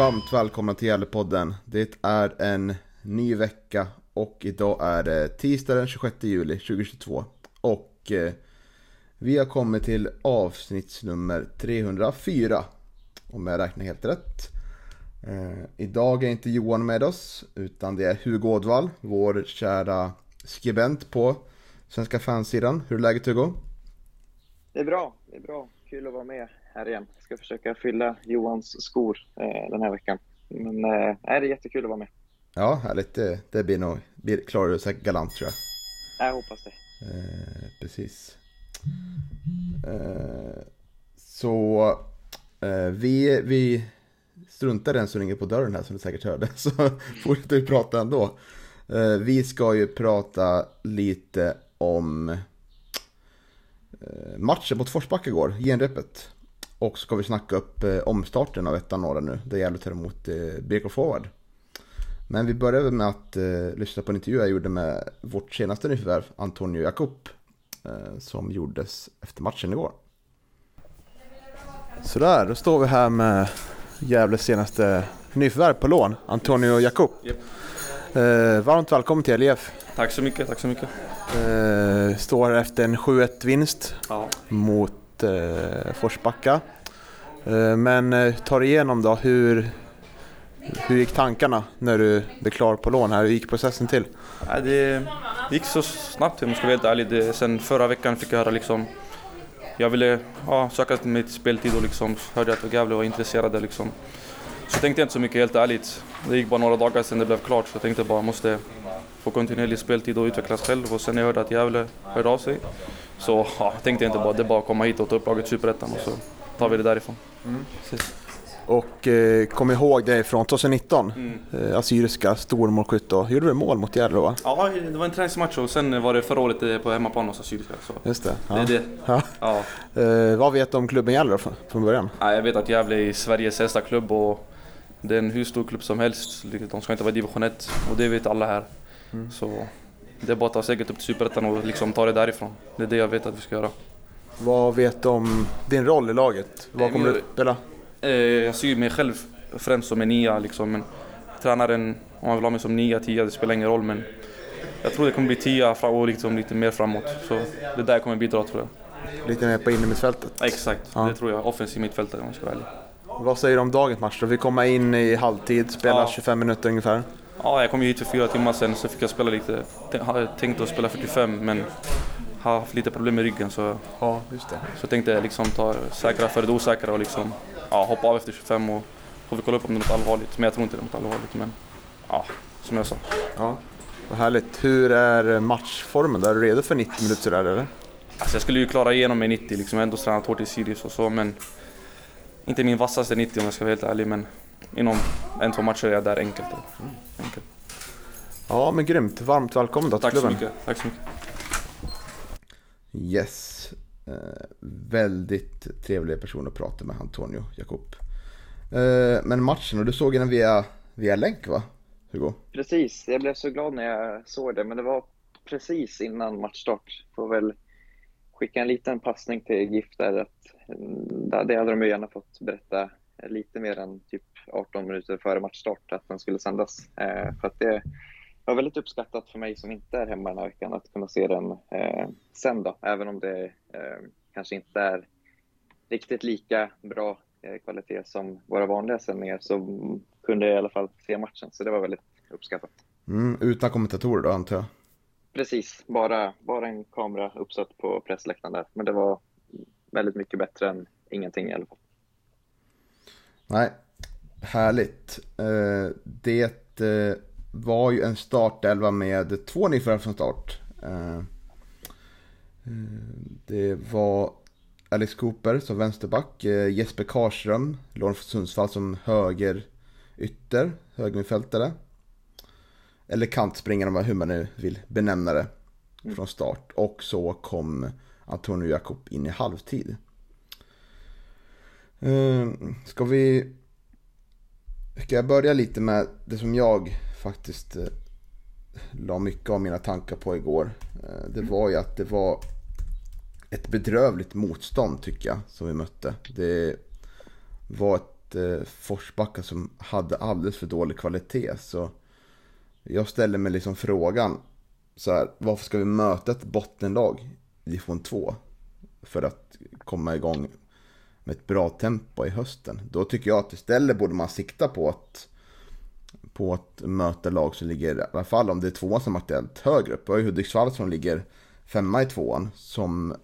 Varmt välkomna till Gävlepodden. Det är en ny vecka och idag är det tisdag den 26 juli 2022. Och eh, vi har kommit till avsnittsnummer 304. Om jag räknar helt rätt. Eh, idag är inte Johan med oss utan det är Hugo Ådvall, vår kära skribent på Svenska fansidan. Hur är läget Hugo? Det är bra, det är bra. Kul att vara med här igen. Jag ska försöka fylla Johans skor eh, den här veckan. Men eh, det är jättekul att vara med. Ja, härligt. Det, det blir nog, blir, klarar du säkert galant tror jag. Jag hoppas det. Eh, precis. Eh, så eh, vi, vi struntar den som ringer på dörren här som du säkert hörde. Så fortsätter vi prata ändå. Eh, vi ska ju prata lite om eh, matchen mot Forsbacka igår, genrepet. Och så ska vi snacka upp eh, omstarten av ettan norra nu, där Gävle tar emot eh, BK Forward. Men vi börjar med att eh, lyssna på en intervju jag gjorde med vårt senaste nyförvärv, Antonio Jakob. Eh, som gjordes efter matchen igår. Sådär, då står vi här med Gävles senaste nyförvärv på lån, Antonio Jakob. Japp. Eh, varmt välkommen till LIF. Tack så mycket, tack så mycket. Eh, står efter en 7-1 vinst Ja. mot eh, Forsbacka. Eh, men eh, ta igenom då, hur, hur gick tankarna när du blev klar på lån här? Hur gick processen till? Ja, det gick så snabbt om jag ska vara helt ärlig. Det, sen förra veckan fick jag höra liksom jag ville ja, söka mig till speltid och liksom hörde att Gävle var intresserade liksom. Så tänkte jag inte så mycket helt ärligt. Det gick bara några dagar sedan det blev klart så jag tänkte bara måste få kontinuerlig speltid och utvecklas själv och sen när jag hörde att Gävle hörde av sig så ja, tänkte jag inte bara det är bara att komma hit och ta upp laget i Superettan och så tar vi det därifrån. Precis. Och eh, kom ihåg det från 2019, Mm. eh, Assyriska stormålskytt. Gjorde du mål mot Gävle då? Ja, det var en träningsmatch och sen var det förra året eh, på hemmaplan hos Assyriska. Så Just det. det är det. Ja. Ja. Eh, vad vet du om klubben Gävle från, från början? Ja, jag vet att Gävle är Sveriges äldsta klubb och det är en hur stor klubb som helst. De ska inte vara i division 1 och det vet alla här. Så det är bara att ta steget upp till Superettan och liksom ta det därifrån. Det är det jag vet att vi ska göra. Vad vet du om din roll i laget? Vad kommer min- du spela? Eh, Jag ser mig själv främst som en nia liksom, men tränaren, om han vill ha mig som nia, tia, det spelar ingen roll. Men jag tror det kommer bli tia och liksom lite mer framåt. Så det där kommer bidra tror jag. Lite mer på innermittfältet. Exakt, Ja. det tror jag. Offensiv mittfältare om jag ska vara ärlig. Vad säger du om dagens match då? Vi kommer in i halvtid, spela Ja. 25 minuter ungefär. Ja, jag kom ju hit för fyra timmar sedan så fick jag spela lite. T- hade tänkt att spela 45 men har haft lite problem med ryggen så, Ja, just det. så jag tänkte liksom ta säkra före det osäkra och liksom ja, hoppa av efter 25 och får vi kolla upp om det är något allvarligt. Men jag tror inte det är något allvarligt men ja, som jag sa. Ja, vad härligt. Hur är matchformen? Är du redo för 90 minuter sådär eller? Alltså jag skulle ju klara igenom med 90 liksom, jag har ändå tränat hårt i Sirius och så men inte min vassaste 90 om jag ska vara helt ärlig men inom en, två matcher är jag där enkelt. enkelt. Ja, men grymt. Varmt välkommen då till Tack så klubben. mycket. Tack så mycket. Yes. Eh, väldigt trevlig person att prata med, Antonio Jakob. Eh, men matchen, och du såg den via, via länk va? Hugo? Precis, jag blev så glad när jag såg det, men det var precis innan matchstart. Får väl skicka en liten passning till GIF där att mm, det hade de ju gärna fått berätta lite mer än typ 18 minuter före matchstart att den skulle sändas. Eh, för att det var väldigt uppskattat för mig som inte är hemma den här veckan att kunna se den eh, sen då, även om det eh, kanske inte är riktigt lika bra eh, kvalitet som våra vanliga sändningar så kunde jag i alla fall se matchen, så det var väldigt uppskattat. Mm, utan kommentatorer då antar jag. Precis, bara, bara en kamera uppsatt på pressläktaren där, men det var väldigt mycket bättre än ingenting i alla fall. Nej, härligt. Eh, det eh, var ju en startelva med två nyförvärv från start. Det var Alex Cooper som vänsterback, Jesper Karström, lån från Sundsvall som höger ytter, högermittfältare. Eller kantspringare, hur man nu vill benämna det. Mm. Från start. Och så kom Antonio Jakob in i halvtid. Ehm, ska vi Ska jag börja lite med det som jag faktiskt eh, la mycket av mina tankar på igår. Eh, det var ju att det var ett bedrövligt motstånd tycker jag som vi mötte. Det var ett eh, Forsbacka som hade alldeles för dålig kvalitet. Så jag ställer mig liksom frågan så här, varför ska vi möta ett bottenlag i division 2? För att komma igång med ett bra tempo i hösten. Då tycker jag att istället borde man sikta på att på att möta lag som ligger, i alla fall om det är tvåan som är aktuellt, högre upp. Vi har ju Hudiksvall som ligger femma i tvåan som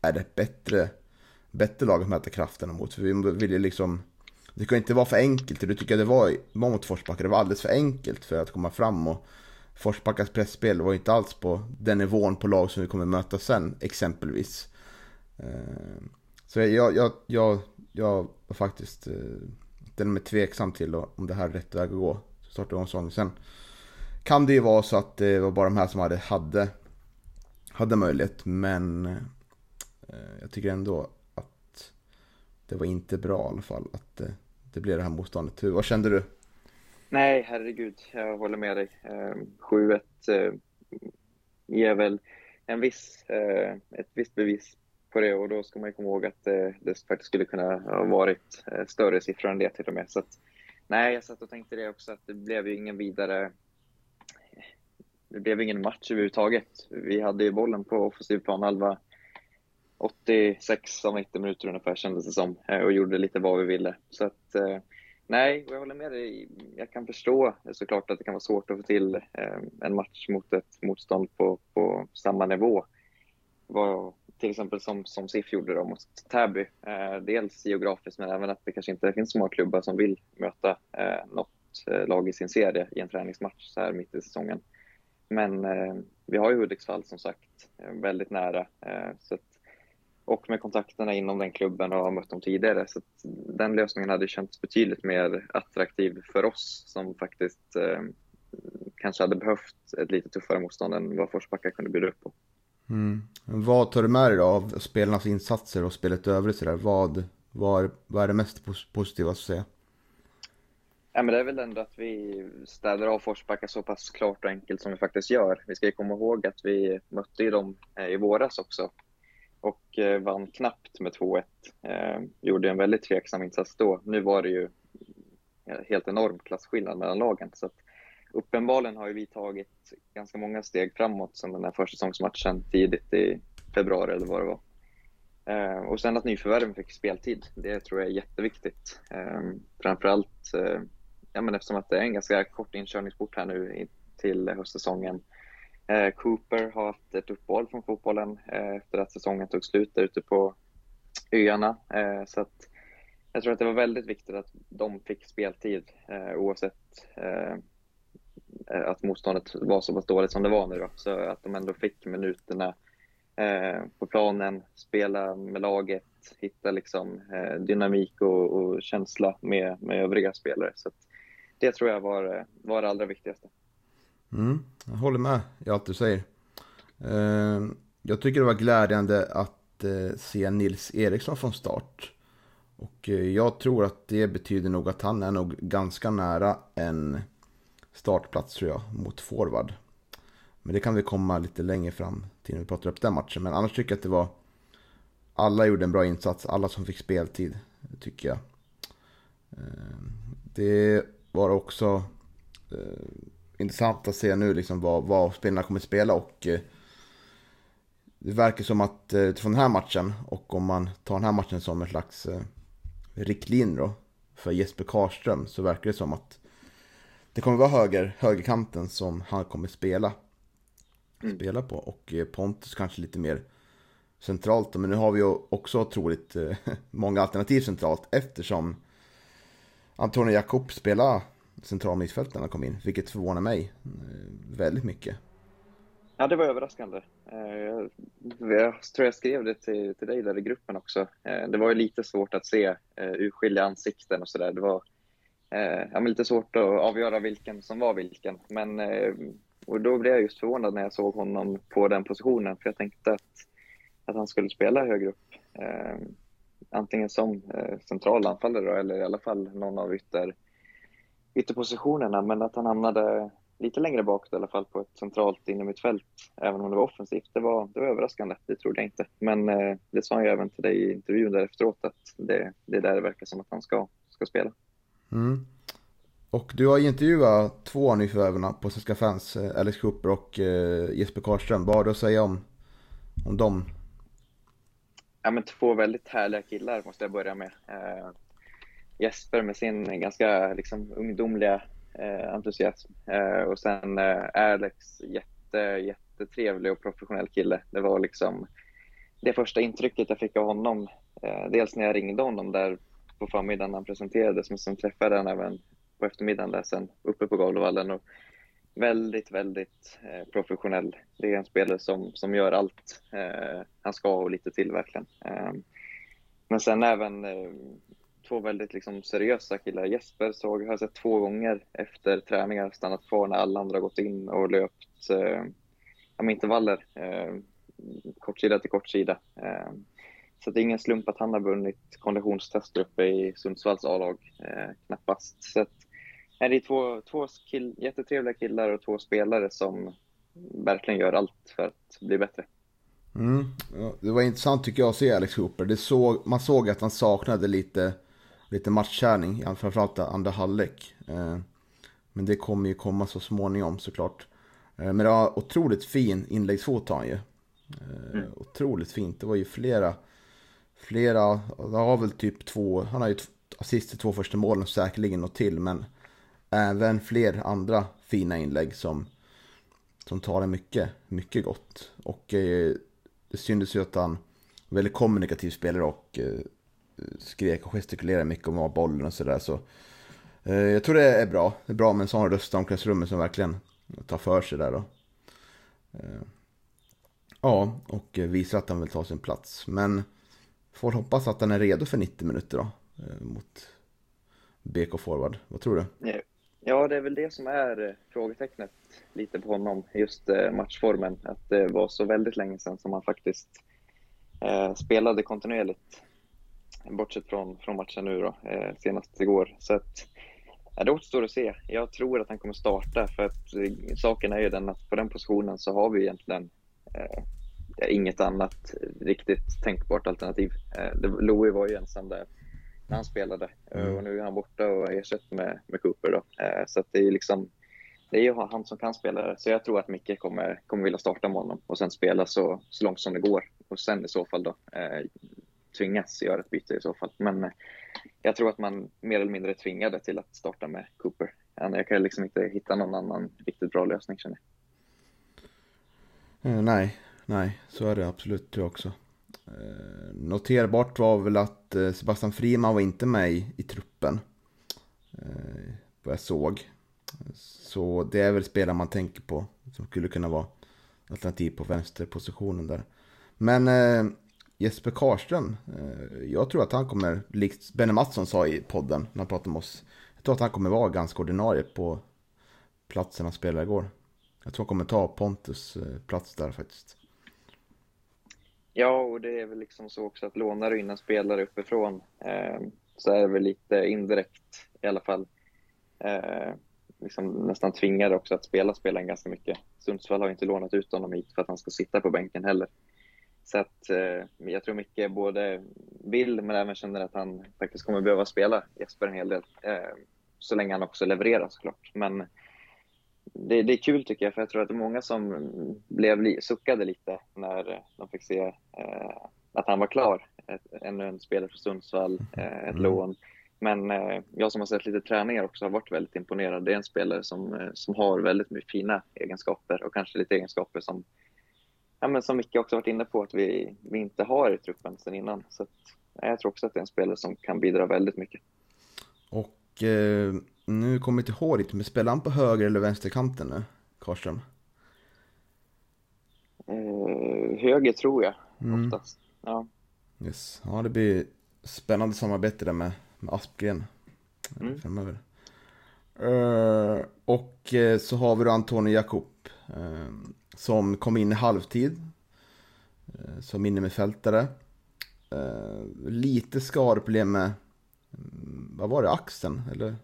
är ett bättre, bättre lag att möta krafterna mot. För vi vill ju liksom, det kan inte vara för enkelt. Du tycker det var, var mot Forsbacka, det var alldeles för enkelt för att komma fram och Forsbackas pressspel var inte alls på den nivån på lag som vi kommer möta sen, exempelvis. Eh, så jag, jag, jag, jag var faktiskt eh, den mig tveksam till om det här är rätt väg att gå. Starta igång säsongen. Sen kan det ju vara så att det var bara de här som hade, hade, hade möjlighet. Men eh, jag tycker ändå att det var inte bra i alla fall. Att det, det blev det här motståndet. Hur, vad kände du? Nej, herregud. Jag håller med dig. Eh, 7-1 eh, ger väl en viss, eh, ett visst bevis på det och då ska man ju komma ihåg att eh, det, faktiskt skulle kunna ha varit eh, större siffror än det till och med. Så att, nej, jag satt och tänkte det också att det blev ju ingen vidare det blev ingen match överhuvudtaget. Vi hade ju bollen på offensiv planhalva 86 av 90 minuter ungefär kändes det som eh, och gjorde lite vad vi ville. Så att nej, jag håller med dig. Jag kan förstå såklart att det kan vara svårt att få till en match mot ett motstånd på, på samma nivå. Vad, till exempel som, som SIF gjorde då mot Täby. Eh, dels geografiskt men även att det kanske inte finns så många klubbar som vill möta eh, något eh, lag i sin serie i en träningsmatch så här mitt i säsongen. Men eh, vi har ju Hudiksvall som sagt eh, väldigt nära. Eh, så att, och med kontakterna inom den klubben och har mött dem tidigare. Så den lösningen hade känts betydligt mer attraktiv för oss som faktiskt eh, kanske hade behövt ett lite tuffare motstånd än vad Forsbacka kunde bjuda upp på. Mm. Vad tar du med dig då av spelarnas insatser och spelet i övrigt? Sådär? Vad, vad, vad är det mest positiva att säga? Ja, men det är väl ändå att vi städar av Forsbacka så pass klart och enkelt som vi faktiskt gör. Vi ska ju komma ihåg att vi mötte ju dem eh, i våras också och eh, vann knappt med 2-1. Eh, gjorde en väldigt tveksam insats då. Nu var det ju eh, helt enorm klasskillnad mellan lagen. Så att uppenbarligen har ju vi tagit ganska många steg framåt sedan den här försäsongsmatchen tidigt i februari eller vad det var. Eh, och sen att nyförvärven fick speltid, det tror jag är jätteviktigt. Eh, framförallt eh, ja, men eftersom att det är en ganska kort inkörningsport här nu i, till höstsäsongen. Eh, Cooper har haft ett uppehåll från fotbollen eh, efter att säsongen tog slut där ute på öarna. Eh, så att jag tror att det var väldigt viktigt att de fick speltid eh, oavsett Eh, Eh, att motståndet var så pass dåligt som det var nu då. Så att de ändå fick minuterna eh, på planen, spela med laget, hitta liksom eh, dynamik och, och, känsla med, med övriga spelare. Så det tror jag var, var det allra viktigaste. Mm, jag håller med i allt du säger. Eh, jag tycker det var glädjande att eh, se Nils Eriksson från start. Och eh, jag tror att det betyder nog att han är nog ganska nära en startplats tror jag mot forward. Men det kan vi komma lite längre fram till när vi pratar upp den matchen. Men annars tycker jag att det var alla gjorde en bra insats, alla som fick speltid tycker jag. Ehm, det var också eh, intressant att se nu liksom vad, vad spelarna kommer att spela och eh, det verkar som att eh, utifrån den här matchen och om man tar den här matchen som en slags riktlinje då för Jesper Karström så verkar det som att det kommer vara höger, högerkanten som han kommer spela. Mm. Spela på. Och eh, Pontus kanske lite mer centralt. Men nu har vi ju också otroligt eh, många alternativ centralt eftersom Antonio Jakob spelar centralmittfältarna kom in, vilket förvånar mig eh, väldigt mycket. Ja, det var överraskande. Jag tror jag skrev det till, till dig där i gruppen också. Det var ju lite svårt att se urskilja ansikten och sådär. Det var Eh, ja, lite svårt att avgöra vilken som var vilken. Men, eh, och då blev jag just förvånad när jag såg honom på den positionen, för jag tänkte att, att han skulle spela högre upp. Eh, antingen som central anfallare eller i alla fall någon av ytter ytterpositionerna, men att han hamnade lite längre bak i alla fall på ett centralt innermittfält, även om det var offensivt, det var, det var överraskande. Det trodde jag inte. Men eh, det sa han ju även till dig i intervjun där efteråt, att det, det är där det verkar som att han ska, ska spela. Mm. Och du har intervjuat två av nyförvärvarna på Svenska fans, eh, Alex Cooper och eh, Jesper Karlström. Vad har du att säga om, om dem? Ja, men två väldigt härliga killar måste jag börja med. Eh, Jesper med sin ganska liksom, ungdomliga eh, entusiasm. Eh, och sen eh, Alex, jätte, jättetrevlig och professionell kille. Det var liksom det första intrycket jag fick av honom. Eh, dels när jag ringde honom där på förmiddagen när han presenterades, men sen träffade han även på eftermiddagen där sen uppe på Gavlevallen. Och väldigt, väldigt eh, professionell. Det är en spelare som, som gör allt eh, han ska och lite till verkligen. Eh, men sen även eh, två väldigt liksom, seriösa killar. Jesper såg, har jag sett två gånger efter träningar stannat kvar när alla andra gått in och löpt eh, intervaller, eh, kortsida till kortsida. Eh, så det är ingen slump att han har vunnit konditionstester uppe i Sundsvalls A-lag, eh, knappast. Så att, det är två, två kill, jättetrevliga killar och två spelare som verkligen gör allt för att bli bättre. Mm. Det var intressant tycker jag att se Alex Cooper. Det såg, man såg att han saknade lite lite matchkärning, framförallt andra halvlek. Eh, men det kommer ju komma så småningom såklart. Eh, men det var otroligt fin inläggsfot han ju. Eh, mm. Otroligt fint. Det var ju flera, flera, han har väl typ två, han har ju assist i två första målen säkerligen och till. Men även fler andra fina inlägg som, som tar en mycket, mycket gott. Och eh, det syntes ju att han var väldigt kommunikativ spelare och eh, skrek och gestikulerade mycket om bollen och sådär. Så, eh, jag tror det är bra. Det är bra med en sån röst i omklädningsrummet som verkligen tar för sig där då. Eh, ja, och eh, visar att han vill ta sin plats. Men får hoppas att han är redo för 90 minuter då. Eh, mot BK Forward. Vad tror du? Ja, det är väl det som är eh, frågetecknet lite på honom. Just eh, matchformen. Att det var så väldigt länge sedan som han faktiskt spelade kontinuerligt bortsett från, från matchen nu då, senast igår. Så att, ja, det återstår att se. Jag tror att han kommer starta för att saken är ju den att på den positionen så har vi egentligen inget annat riktigt tänkbart alternativ. Eh, Louis var ju ensam där när han spelade mm. och nu är han borta och ersatt med, med Cooper då. Eh, så det är liksom det är ju han som kan spela det. Så jag tror att Micke kommer, kommer vilja starta med honom och sen spela så, så långt som det går. Och sen i så fall då eh, tvingas göra ett byte i så fall. Men eh, jag tror att man mer eller mindre är tvingade till att starta med Cooper. Jag kan liksom inte hitta någon annan riktigt bra lösning känner jag. Eh, nej, nej, så är det absolut tror jag också. Eh, noterbart var väl att eh, Sebastian Friman var inte med i, i truppen. Eh, vad jag såg. Så det är väl spelare man tänker på som skulle kunna vara alternativ på vänsterpositionen där. Men eh, Jesper Karström. Eh, jag tror att han kommer, likt Benny Mattsson sa i podden när han pratade med oss. Jag tror att han kommer vara ganska ordinarie på platsen han spelade igår. Jag tror han kommer ta Pontus eh, plats där faktiskt. Ja, och det är väl liksom så också att lånar du in en spelare uppifrån eh, så är det väl lite indirekt i alla fall eh, liksom nästan tvingade också att spela spelaren ganska mycket. Sundsvall har inte lånat ut honom hit för att han ska sitta på bänken heller. Så att eh, jag tror mycket både vill men även känner att han faktiskt kommer behöva spela Jesper en hel del. Eh, så länge han också levererar såklart. Men det, det, är kul tycker jag för jag tror att det är många som blev suckade lite när de fick se eh, att han var klar. Ett, ännu en spelare för Sundsvall, eh, ett mm. lån. Men eh, jag som har sett lite träningar också har varit väldigt imponerad. Det är en spelare som, eh, som har väldigt mycket fina egenskaper och kanske lite egenskaper som ja, men som Micke också varit inne på, att vi, vi inte har i truppen sedan innan. Så att, jag tror också att det är en spelare som kan bidra väldigt mycket. Och eh, nu kommer jag inte ihåg riktigt, men spelar han på höger eller vänsterkanten nu, Karlström? Eh, höger tror jag Mm. oftast. Ja. Yes. Ja, det blir spännande samarbete där med, med Aspgren eh, Mm. framöver. Eh, och eh, så har vi då Antonio Jakob eh, som kom in i halvtid uh, som innermittfältare. Uh, lite skadeproblem med, mm, vad var det, axeln eller?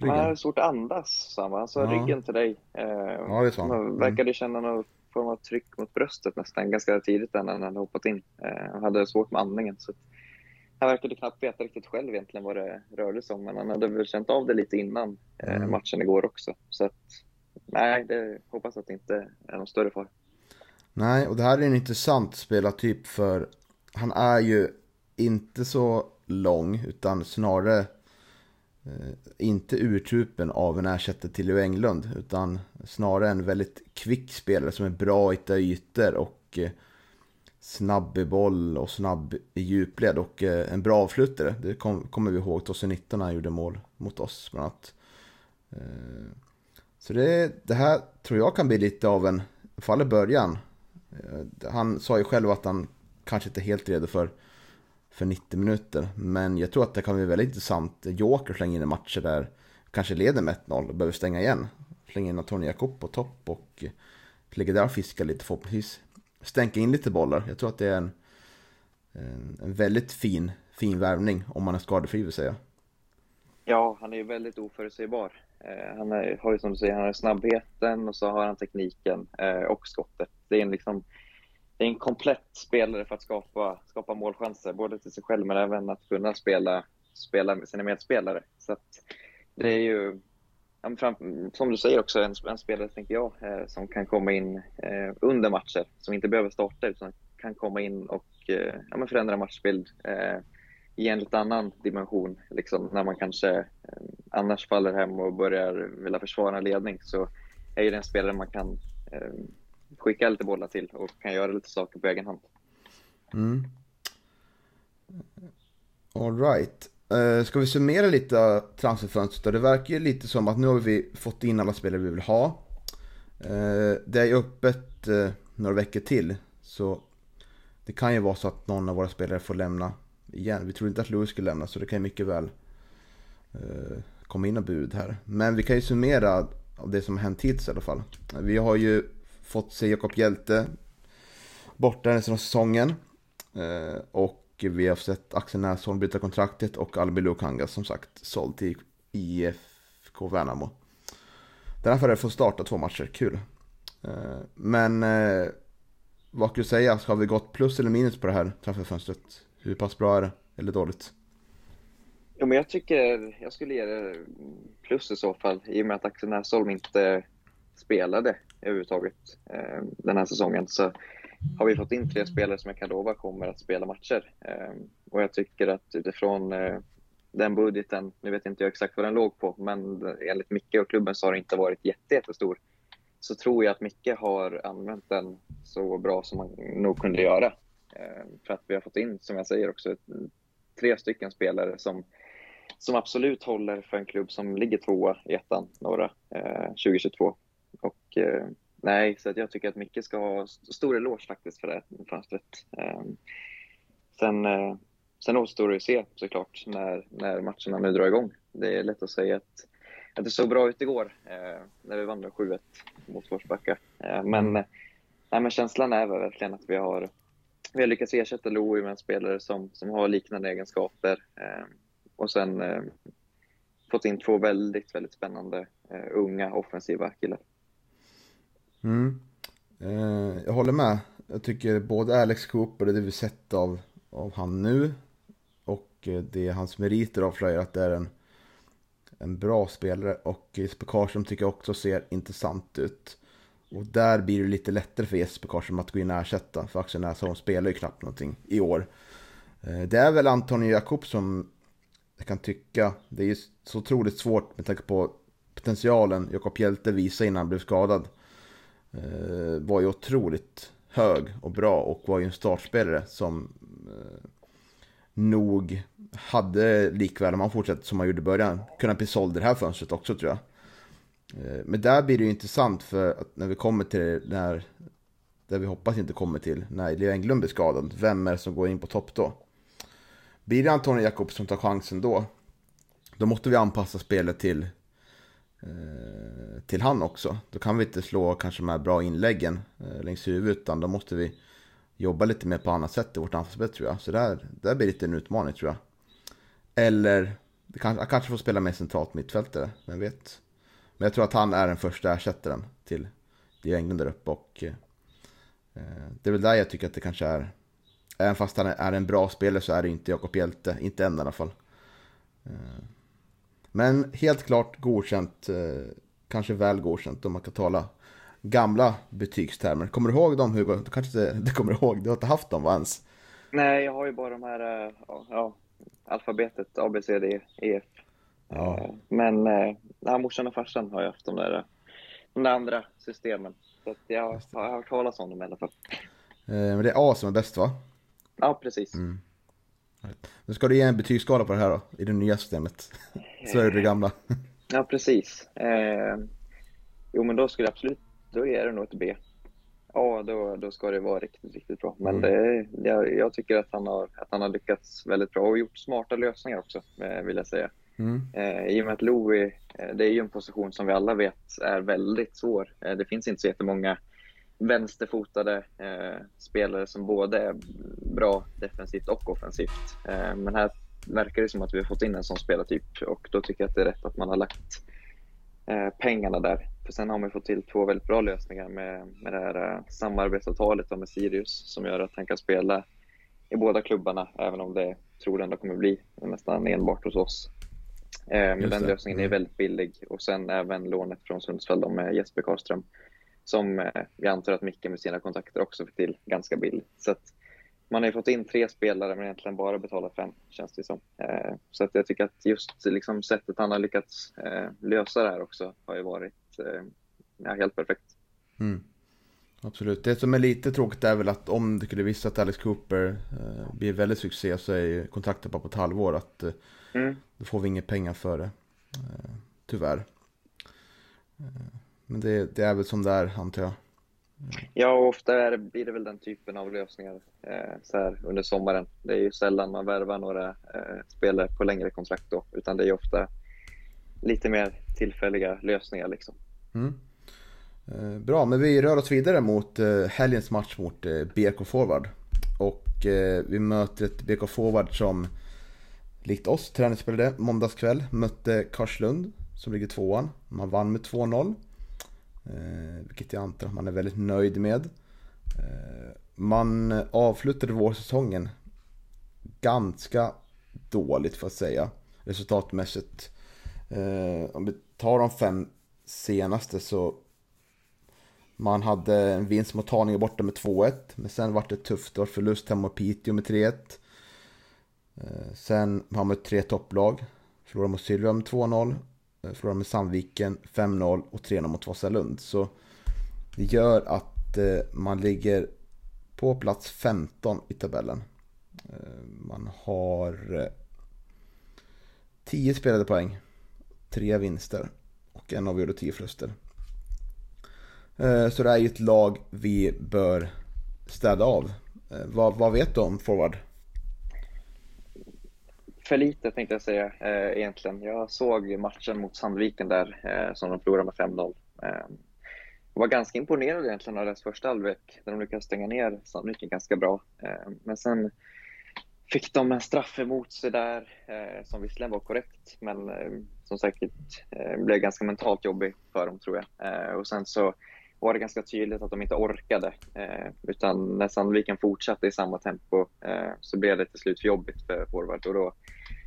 Han har svårt att andas, sa han. Han sa ryggen till dig. Eh, Ja, det sa han. Mm. verkade känna någon form av tryck mot bröstet nästan ganska tidigt när han hade hoppat in. Eh, han hade svårt med andningen. Så han verkade knappt veta riktigt själv egentligen vad det rörde sig om, men han hade väl känt av det lite innan eh, Mm. matchen igår också. Så att, nej, det hoppas att det inte är någon större fara. Nej, och det här är en intressant spelartyp för han är ju inte så lång utan snarare Eh, inte urtypen av en ersättare till Leo Englund utan snarare en väldigt kvick spelare som är bra att hitta ytor och eh, snabb i boll och snabb i djupled och eh, en bra avslutare. Det kom, kommer vi ihåg 2019 när han gjorde mål mot oss bland annat. Så det, det här tror jag kan bli lite av en, i fall i början, Han sa ju själv att han kanske inte är helt redo för, för 90 minuter. Men jag tror att det kan bli väldigt intressant. Joker slänger in i matcher där kanske leder med 1-0 och behöver stänga igen. Slänger in Antonio Jakob på topp och ligger där och fiskar lite förhoppningsvis. Stänka in lite bollar. Jag tror att det är en, en, väldigt fin, fin värvning om man är skadefri vill säga. Ja, han är ju väldigt oförutsägbar. Eh, han är, har ju som du säger, han har snabbheten och så har han tekniken eh, och skottet. Det är en, liksom, är en komplett spelare för att skapa, skapa målchanser, både till sig själv men även att kunna spela, spela med sina medspelare. Så att det är ju, som du säger också, en, en spelare tänker jag, eh, som kan komma in eh, under matcher, som inte behöver starta utan kan komma in och eh, ja, men förändra matchbild. I en lite annan dimension. Liksom, när man kanske annars faller hem och börjar vilja försvara en ledning så är det en spelare man kan skicka lite bollar till och kan göra lite saker på egen hand. Mm. All right. Uh, ska vi summera lite transferfönstret? Det verkar ju lite som att nu har vi fått in alla spelare vi vill ha. Uh, det är ju öppet uh, några veckor till. Så det kan ju vara så att någon av våra spelare får lämna igen. Vi tror inte att Louis skulle lämna så det kan ju mycket väl uh, komma in och bud här. Men vi kan ju summera det som har hänt hittills i alla fall. Vi har ju fått se Jakob Hjälte borta resten av säsongen. Eh, och vi har sett Axel Näsholm byta kontraktet och Albin Lukanga som sagt såld till IFK Värnamo. Den här förare får starta två matcher, kul. Eh, men eh, vad kan du säga, har vi gått plus eller minus på det här transferfönstret? Hur pass bra är det? Eller dåligt? Ja, men jag tycker jag skulle ge det plus i så fall, i och med att Axel Näsholm inte spelade överhuvudtaget eh, den här säsongen. Så har vi fått in tre spelare som jag kan lova kommer att spela matcher. Eh, och jag tycker att utifrån eh, den budgeten, nu vet inte jag exakt vad den låg på, men enligt Micke och klubben så har det inte varit jätte, jättestor. Så tror jag att Micke har använt den så bra som man nog kunde göra. Eh, för att vi har fått in, som jag säger också, tre stycken spelare som, som absolut håller för en klubb som ligger tvåa i ettan, norra, eh, 2022. Och eh, nej, så att jag tycker att Micke ska ha stor eloge faktiskt för det här fönstret. Eh, sen, eh, sen återstår det att se såklart när, när matcherna nu drar igång. Det är lätt att säga att, att det såg bra ut igår eh, när vi vann med 7-1 mot Forsbacka. Men, nej, men känslan är väl verkligen att vi har vi har lyckats ersätta Louis med en spelare som, som har liknande egenskaper. Eh, och sen fått in två väldigt, väldigt spännande unga offensiva killar. Mm. Eh, jag håller med. Jag tycker både Alex Cooper och det vi sett av, av han nu och eh, det hans meriter avslöjar att det är en, en bra spelare och Jesper Karlsson tycker jag också ser intressant ut. Och där blir det lite lättare för Jesper Karlsson att gå in och ersätta. För Axel Näsholm spelar ju knappt någonting i år. Eh, det är väl Antonio Jakob som jag kan tycka. Det är ju så otroligt svårt med tanke på potentialen Jakob Hjälte visade innan han blev skadad. Eh, var ju otroligt hög och bra och var ju en startspelare som eh, nog hade likväl, om han fortsätter som han gjorde i början, kunnat bli såld det här fönstret också tror jag. Eh, men där blir det ju intressant för att när vi kommer till det där vi hoppas inte kommer till, när Leo Englund blir skadad, vem är det som går in på topp då? Blir det Antonio Jakobs som tar chansen då, då måste vi anpassa spelet till, Eh, till han också. Då kan vi inte slå kanske de här bra inläggen eh, längs huvudet, utan då måste vi jobba lite mer på annat sätt i vårt anfallsspel tror jag. Så där, där blir det lite en utmaning tror jag. Eller, kan, kanske får spela mer centralt mittfältare, vem vet. Men jag tror att han är den första ersättaren till Dio Englund där uppe och eh, det är väl där jag tycker att det kanske är Även fast han är en bra spelare så är det inte Jakob Hjelte, inte än i alla fall. Eh, men helt klart godkänt, eh, kanske väl godkänt om man kan tala gamla betygstermer. Kommer du ihåg dem Hugo? Du kanske inte kommer ihåg, du har inte haft dem va ens? Nej, jag har ju bara de här, eh, ja, alfabetet A, B, C, D, E, F. Ja. Men ja, morsan och farsan har ju haft de där, de där andra systemen. Så jag har hört talas om dem i alla fall. Men det är A som är bäst va? Ja, precis. Mm. Nu ska du ge en betygsskala på det här då, i det nya systemet. Så är det det gamla. Ja, precis. Eh, jo, men då skulle jag absolut, då är det nog ett B. Ja, då, då ska det vara riktigt, riktigt bra. Men mm. det, jag, jag, tycker att han, har, att han har lyckats väldigt bra och gjort smarta lösningar också, eh, vill jag säga. Mm. Eh, I och med att Louis, eh, det är ju en position som vi alla vet är väldigt svår. Eh, det finns inte så jättemånga vänsterfotade eh, spelare som både är bra defensivt och offensivt. Eh, men här verkar det som att vi har fått in en sån spelartyp och då tycker jag att det är rätt att man har lagt eh, pengarna där. För sen har man fått till två väldigt bra lösningar med, med det här eh, samarbetsavtalet med Sirius som gör att han kan spela i båda klubbarna, även om det tror ändå kommer bli nästan enbart hos oss. Eh, men den lösningen är mm. väldigt billig och sen även lånet från Sundsvall med Jesper Karlström som eh, vi antar att Micke med sina kontakter också fick till ganska billigt. Så att man har ju fått in tre spelare men egentligen bara betalat fem, känns det som. Eh, så att jag tycker att just liksom sättet han har lyckats eh, lösa det här också har ju varit ja, helt perfekt. Mm. Absolut. Det som är lite tråkigt är väl att om det skulle visa att Alex Cooper eh, blir väldigt succé så är kontraktet bara på ett halvår. Att, eh, mm. Då får vi inga pengar för det. Eh, tyvärr. Men det, det, är väl som det är, antar jag. Ja, och ofta är blir det väl den typen av lösningar eh, så här under sommaren. Det är ju sällan man värvar några eh, spelare på längre kontrakt då, utan det är ju ofta lite mer tillfälliga lösningar. Liksom. Mm. Eh, bra, men vi rör oss vidare mot eh, helgens match mot eh, BK Forward. Och eh, vi möter ett BK Forward som likt oss träningsspelade måndagskväll mötte Karlslund som ligger tvåan. Man vann med 2-0. Eh, vilket jag antar att man är väldigt nöjd med. Eh, man avslutade vårsäsongen ganska dåligt för att säga resultatmässigt. Eh, om vi tar de fem senaste så man hade en vinst mot Haninge borta med 2-1. Men sen var det tufft. Det var förlust hemma mot Piteå med 3-1. Eh, sen har man tre topplag. Förlorade mot Sylvia med 2-0. Eh, Förlorade med Sandviken 5-0 och 3-0 mot Vasalund. Så det gör att eh, man ligger på plats 15 i tabellen. Eh, man har 10 spelade poäng, 3 vinster och en avgjord och 10 förluster. Så det är ju ett lag vi bör städa av. Vad, vad vet du om forward? För lite tänkte jag säga eh, egentligen. Jag såg matchen mot Sandviken där eh, som de förlorade med 5-0. Eh, var ganska imponerad egentligen av deras första halvlek där de lyckades stänga ner Sandviken ganska bra. Eh, men sen fick de en straff emot sig där eh, som visserligen var korrekt men eh, som säkert eh, blev ganska mentalt jobbig för dem tror jag. Eh, och sen så var det ganska tydligt att de inte orkade. Eh, utan när Sandviken fortsatte i samma tempo eh, så blev det till slut för jobbigt för forward och då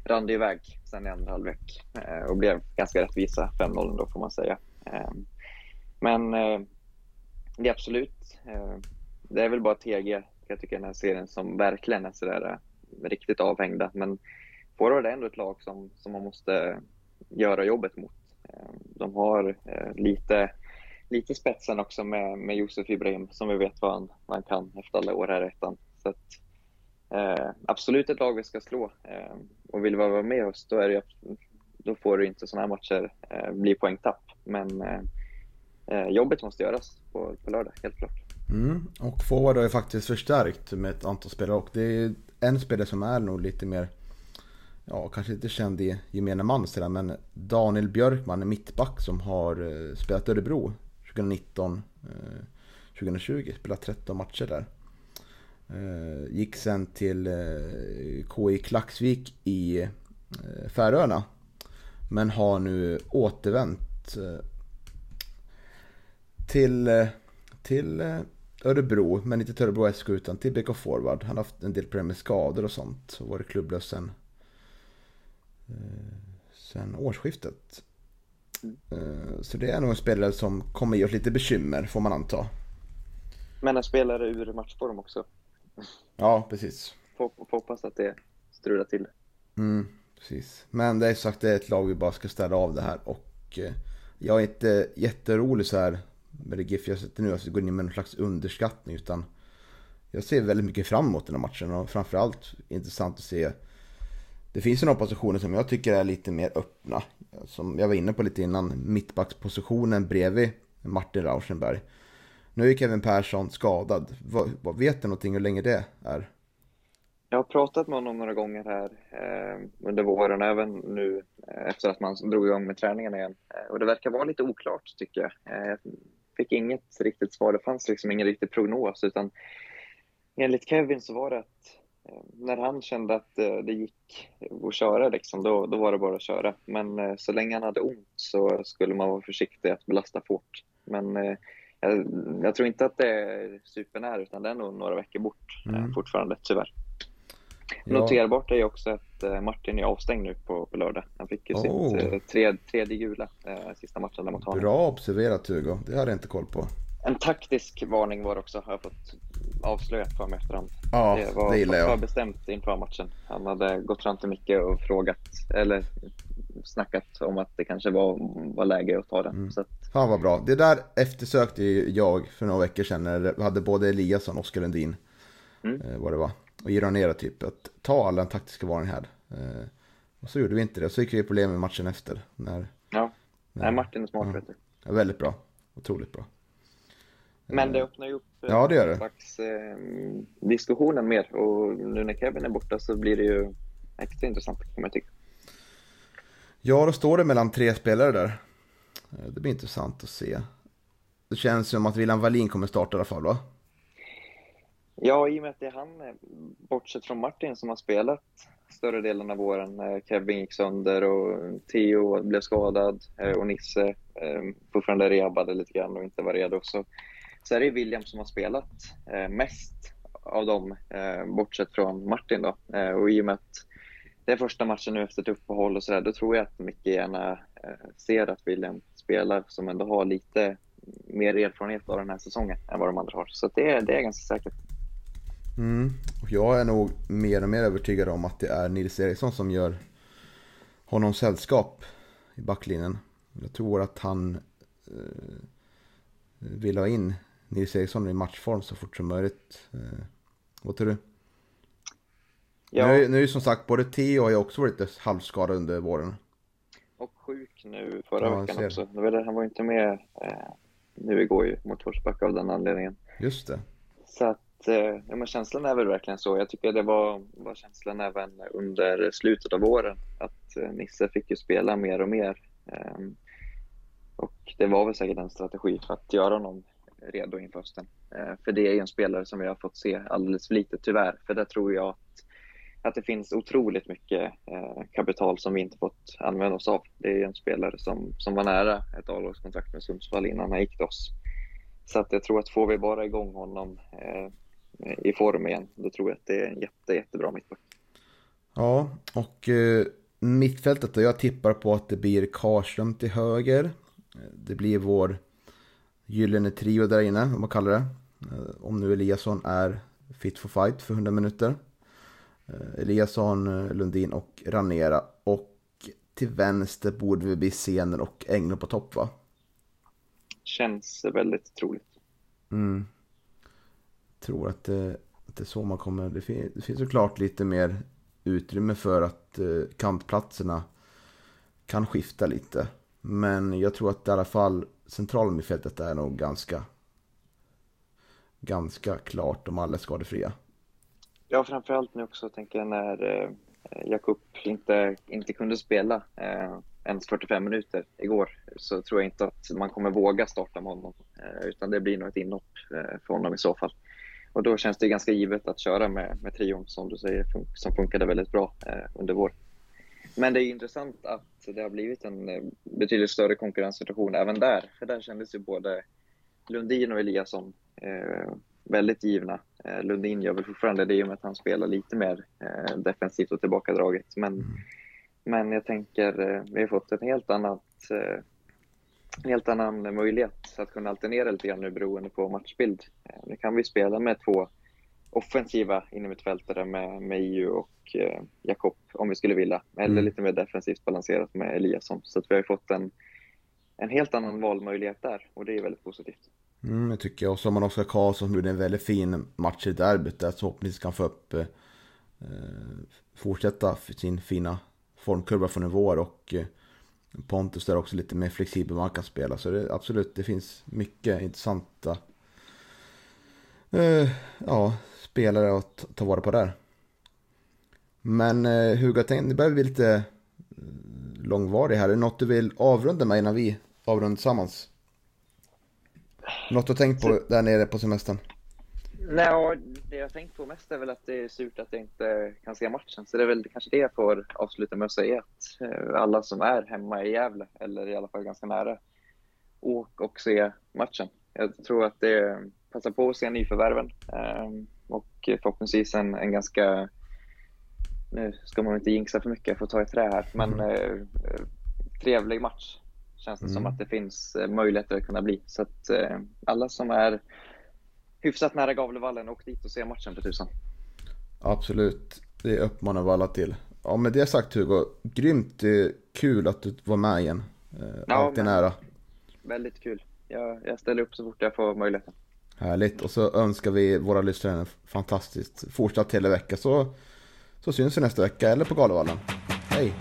rann det iväg sen i andra halvlek eh, och blev ganska rättvisa 5-0 då får man säga. Eh, men eh, det är absolut, eh, det är väl bara TG jag tycker den här serien som verkligen är sådär eh, riktigt avhängda. Men forward är ändå ett lag som, som man måste göra jobbet mot. Eh, de har eh, lite lite spetsen också med, med Josef Ibrahim som vi vet vad han, vad han kan efter alla år här i ettan. Så att, eh, absolut ett lag vi ska slå. Eh, och vill vi vara med oss, då, är det, då får det inte sådana här matcher eh, bli poängtapp. Men eh, eh, jobbet måste göras på, på lördag, helt klart. Mm. Och forward har ju faktiskt förstärkt med ett antal spelare och det är en spelare som är nog lite mer ja, kanske inte känd i gemene man sådär, men Daniel Björkman, en mittback som har eh, spelat Örebro 2019 2020, eh, spelat 13 matcher där. Eh, gick sen till eh, KI Klaxvik i eh, Färöarna. Men har nu återvänt eh, till, eh, till Örebro, men inte till Örebro SK utan till BK Forward. Han har haft en del problem med skador och sånt och varit klubblös sen Eh, sen årsskiftet. Så det är nog en spelare som kommer ge oss lite bekymmer får man anta. Men en spelare ur matchform också. Ja, precis. Får hoppas att det strular till mm, precis. Men det är sagt, det är ett lag vi bara ska ställa av det här och eh, jag är inte jätterolig så här med det GIF jag sätter nu, alltså går in med någon slags underskattning utan jag ser väldigt mycket fram emot den här matchen och framförallt intressant att se det finns några positioner som jag tycker är lite mer öppna. Som jag var inne på lite innan, mittbackspositionen bredvid Martin Rauschenberg. Nu är Kevin Persson skadad. Vad, vad vet du någonting hur länge det är? Jag har pratat med honom några gånger här eh, under våren, även nu eh, efter att man drog igång med träningen igen. Eh, och det verkar vara lite oklart tycker jag. Eh, jag fick inget riktigt svar, det fanns liksom ingen riktig prognos utan enligt Kevin så var det att Eh, när han kände att eh, det gick att köra, liksom, då, då var det bara att köra. Men eh, så länge han hade ont så skulle man vara försiktig att belasta fort. Men eh, jag, jag tror inte att det är supernära, utan det är nog några veckor bort mm. fortfarande, tyvärr. Ja. Noterbart är ju också att Martin är avstängd nu på, på lördag. Han fick ju oh. sitt tredje, tredje gula eh, sista matchen där mot honom. Bra observerat Hugo, det hade jag inte koll på. En taktisk varning var också, har jag fått avslöjat för mig efterhand. Ja, det var det gillar jag. bestämt inför matchen. Han hade gått fram till Micke och frågat, eller snackat om att det kanske var, var läge att ta den. Mm. Så att... Fan vad bra. Det där eftersökte jag för några veckor sedan när vi hade både Eliasson och Oskar Lundin. Mm. Eh, vad det var. Och Ironera typ. Att ta alla den taktiska varningen här. Eh, och så gjorde vi inte det. Så gick vi problem med matchen efter. När, ja, när, Nej, Martin är smart ja. vet du. Ja, väldigt bra. Otroligt bra. Men det öppnar ju upp ja, det gör det. Slags, eh, diskussionen mer och nu när Kevin är borta så blir det ju extra intressant kan man tycka. Ja, då står det mellan tre spelare där. Eh, det blir intressant att se. Det känns som att William Wallin kommer starta i alla fall va? Ja, i och med att det är han, eh, bortsett från Martin, som har spelat större delen av våren. Eh, Kevin gick sönder och Theo blev skadad och Nisse fortfarande rehabade lite grann och inte var redo. Så så är det William som har spelat mest av dem, bortsett från Martin. Då. Och i och med att det är första matchen nu efter ett uppehåll och sådär, då tror jag att Micke gärna eh, ser att William spelar som ändå har lite mer erfarenhet av den här säsongen än vad de andra har. Så det, det är ganska säkert. Mm. Och jag är nog mer och mer övertygad om att det är Nils Eriksson som gör honom sällskap i backlinjen. Jag tror att han eh, vill ha in Nils Eriksson i matchform så fort som möjligt. Eh, vad tror du? Ja. Nu, nu är som sagt både Theo och jag också varit lite halvskadad under våren. Och sjuk nu förra ja, veckan också. Han var inte med eh, nu igår ju mot Forsbacka av den anledningen. Just det. Så att, eh, ja, men känslan är väl verkligen så. Jag tycker det var, var känslan även under slutet av våren. Att eh, Nisse fick ju spela mer och mer. Eh, och det var väl säkert en strategi för att göra honom redo inför hösten. Eh, för det är en spelare som vi har fått se alldeles för lite tyvärr. För där tror jag att, att det finns otroligt mycket eh, kapital som vi inte fått använda oss av. Det är en spelare som, som var nära ett A-lagskontrakt med Sundsvall innan han gick till oss. Så att jag tror att får vi bara igång honom eh, i form igen, då tror jag att det är en jätte, jättebra mittback. Ja, och eh, mittfältet då, jag tippar på att det blir Karlström till höger. Det blir vår gyllene trio där inne, om man kallar det. Eh, om nu Eliasson är fit for fight för 100 minuter. Eh, Eliasson, eh, Lundin och Ranera. Och till vänster borde vi bli Sener och Englund på topp va? Känns väldigt troligt. Mm. Tror att det, inte så man kommer... Det, fin, det finns såklart lite mer utrymme för att eh, kantplatserna kan skifta lite. Men jag tror att i alla fall centrala mittfältet är nog ganska, ganska klart om alla är skadefria. Ja, framförallt nu också tänker jag när eh, Jakob inte, inte kunde spela eh, ens 45 minuter igår så tror jag inte att man kommer våga starta med honom eh, utan det blir nog ett inhopp eh, för honom i så fall. Och då känns det ganska givet att köra med, med trion som du säger som funkade väldigt bra eh, under vår. Men det är intressant att det har blivit en eh, betydligt större konkurrenssituation även där. För där kändes ju både Lundin och Eliasson eh, väldigt givna. Eh, Lundin gör väl fortfarande det i och med att han spelar lite mer eh, defensivt och tillbakadraget. Men, mm. men jag tänker, eh, vi har fått en helt annat eh, helt annan möjlighet att kunna alternera lite grann nu beroende på matchbild. Nu kan vi spela med två offensiva innermittfältare med, med EU och eh, Jakob om vi skulle vilja. Eller mm. lite mer defensivt balanserat med Eliasson. Så att vi har fått en, en helt annan valmöjlighet där och det är väldigt positivt. Mm, det tycker jag. Och så har man Oskar Karlsson som gjorde en väldigt fin match i derbyt där. Så förhoppningsvis kan få upp eh, eh fortsätta sin fina formkurva från i vår och eh, Pontus där också lite mer flexibel man kan spela. Så det, absolut, det finns mycket intressanta eh, ja, spelare att ta vara på där. Men eh, Hugo, jag tänkte, det börjar bli lite eh, långvarig här. Är det något du vill avrunda med innan vi avrundar tillsammans? Något har tänkt på där nere på semestern? Nej, det jag tänkt på mest är väl att det är surt att jag inte kan se matchen. Så det är väl kanske det jag får avsluta med att säga. Att eh, alla som är hemma i Gävle, eller i alla fall ganska nära, åk och se matchen. Jag tror att det passar på att se nyförvärven ehm, och förhoppningsvis en, en ganska nu ska man inte jinxa för mycket, jag får ta i trä här, men mm. eh, trevlig match känns det mm. som att det finns eh, möjligheter att kunna bli. Så att eh, alla som är hyfsat nära Gavlevallen, åk dit och se matchen för tusan. Absolut, det uppmanar vi alla till. Ja, med det sagt Hugo, grymt kul att du var med igen. Eh, ja, Alltid nära. Väldigt kul. Jag, jag ställer upp så fort jag får möjligheten. Härligt, och så önskar vi våra lyssnare en fantastiskt fortsatt hela vecka så, så syns vi nästa vecka eller på Galevallen. Hej!